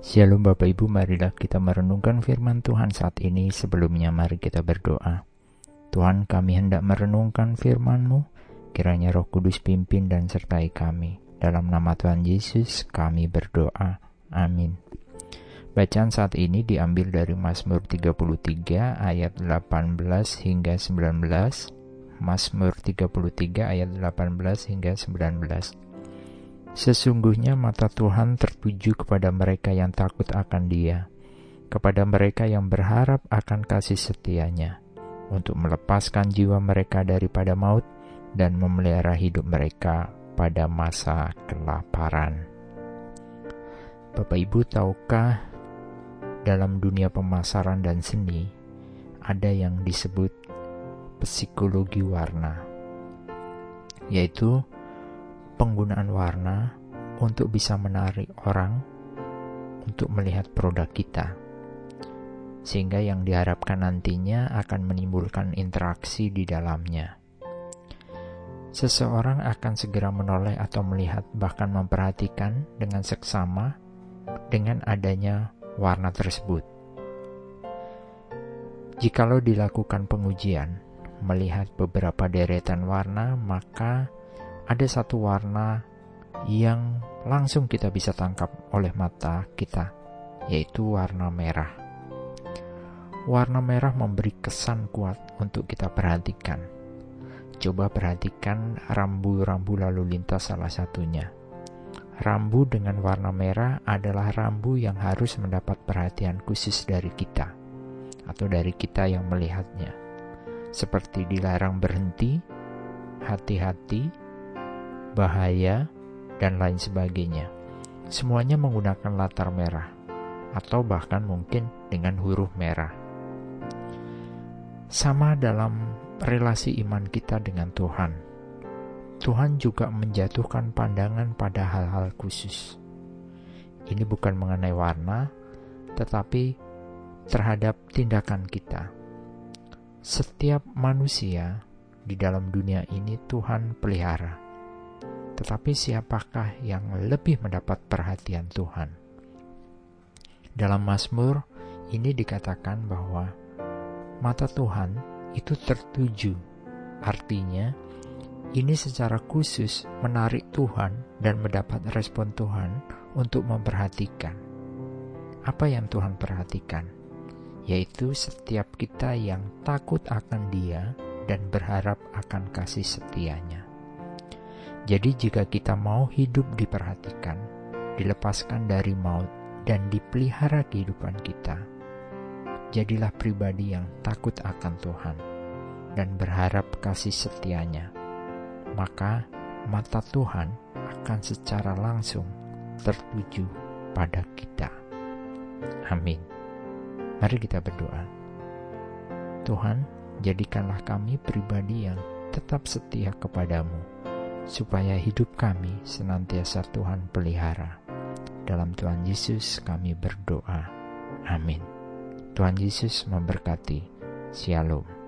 Shalom Bapak Ibu, marilah kita merenungkan firman Tuhan saat ini. Sebelumnya mari kita berdoa. Tuhan kami hendak merenungkan firman-Mu, kiranya roh kudus pimpin dan sertai kami. Dalam nama Tuhan Yesus kami berdoa. Amin. Bacaan saat ini diambil dari Mazmur 33 ayat 18 hingga 19. Mazmur 33 ayat 18 hingga 19. Sesungguhnya mata Tuhan tertuju kepada mereka yang takut akan Dia, kepada mereka yang berharap akan kasih setianya, untuk melepaskan jiwa mereka daripada maut dan memelihara hidup mereka pada masa kelaparan. Bapak Ibu, tahukah dalam dunia pemasaran dan seni ada yang disebut psikologi warna, yaitu penggunaan warna untuk bisa menarik orang untuk melihat produk kita, sehingga yang diharapkan nantinya akan menimbulkan interaksi di dalamnya. Seseorang akan segera menoleh atau melihat, bahkan memperhatikan dengan seksama dengan adanya warna tersebut. Jikalau dilakukan pengujian, melihat beberapa deretan warna, maka ada satu warna yang langsung kita bisa tangkap oleh mata kita, yaitu warna merah. Warna merah memberi kesan kuat untuk kita perhatikan. Coba perhatikan rambu-rambu lalu lintas salah satunya. Rambu dengan warna merah adalah rambu yang harus mendapat perhatian khusus dari kita atau dari kita yang melihatnya. Seperti dilarang berhenti, hati-hati, bahaya, dan lain sebagainya. Semuanya menggunakan latar merah, atau bahkan mungkin dengan huruf merah. Sama dalam relasi iman kita dengan Tuhan. Tuhan juga menjatuhkan pandangan pada hal-hal khusus. Ini bukan mengenai warna, tetapi terhadap tindakan kita. Setiap manusia di dalam dunia ini Tuhan pelihara tetapi siapakah yang lebih mendapat perhatian Tuhan? Dalam Mazmur ini dikatakan bahwa mata Tuhan itu tertuju. Artinya, ini secara khusus menarik Tuhan dan mendapat respon Tuhan untuk memperhatikan. Apa yang Tuhan perhatikan? Yaitu setiap kita yang takut akan Dia dan berharap akan kasih setianya. Jadi jika kita mau hidup diperhatikan, dilepaskan dari maut, dan dipelihara kehidupan kita, jadilah pribadi yang takut akan Tuhan dan berharap kasih setianya. Maka mata Tuhan akan secara langsung tertuju pada kita. Amin. Mari kita berdoa. Tuhan, jadikanlah kami pribadi yang tetap setia kepadamu supaya hidup kami senantiasa Tuhan pelihara. Dalam Tuhan Yesus kami berdoa. Amin. Tuhan Yesus memberkati. Shalom.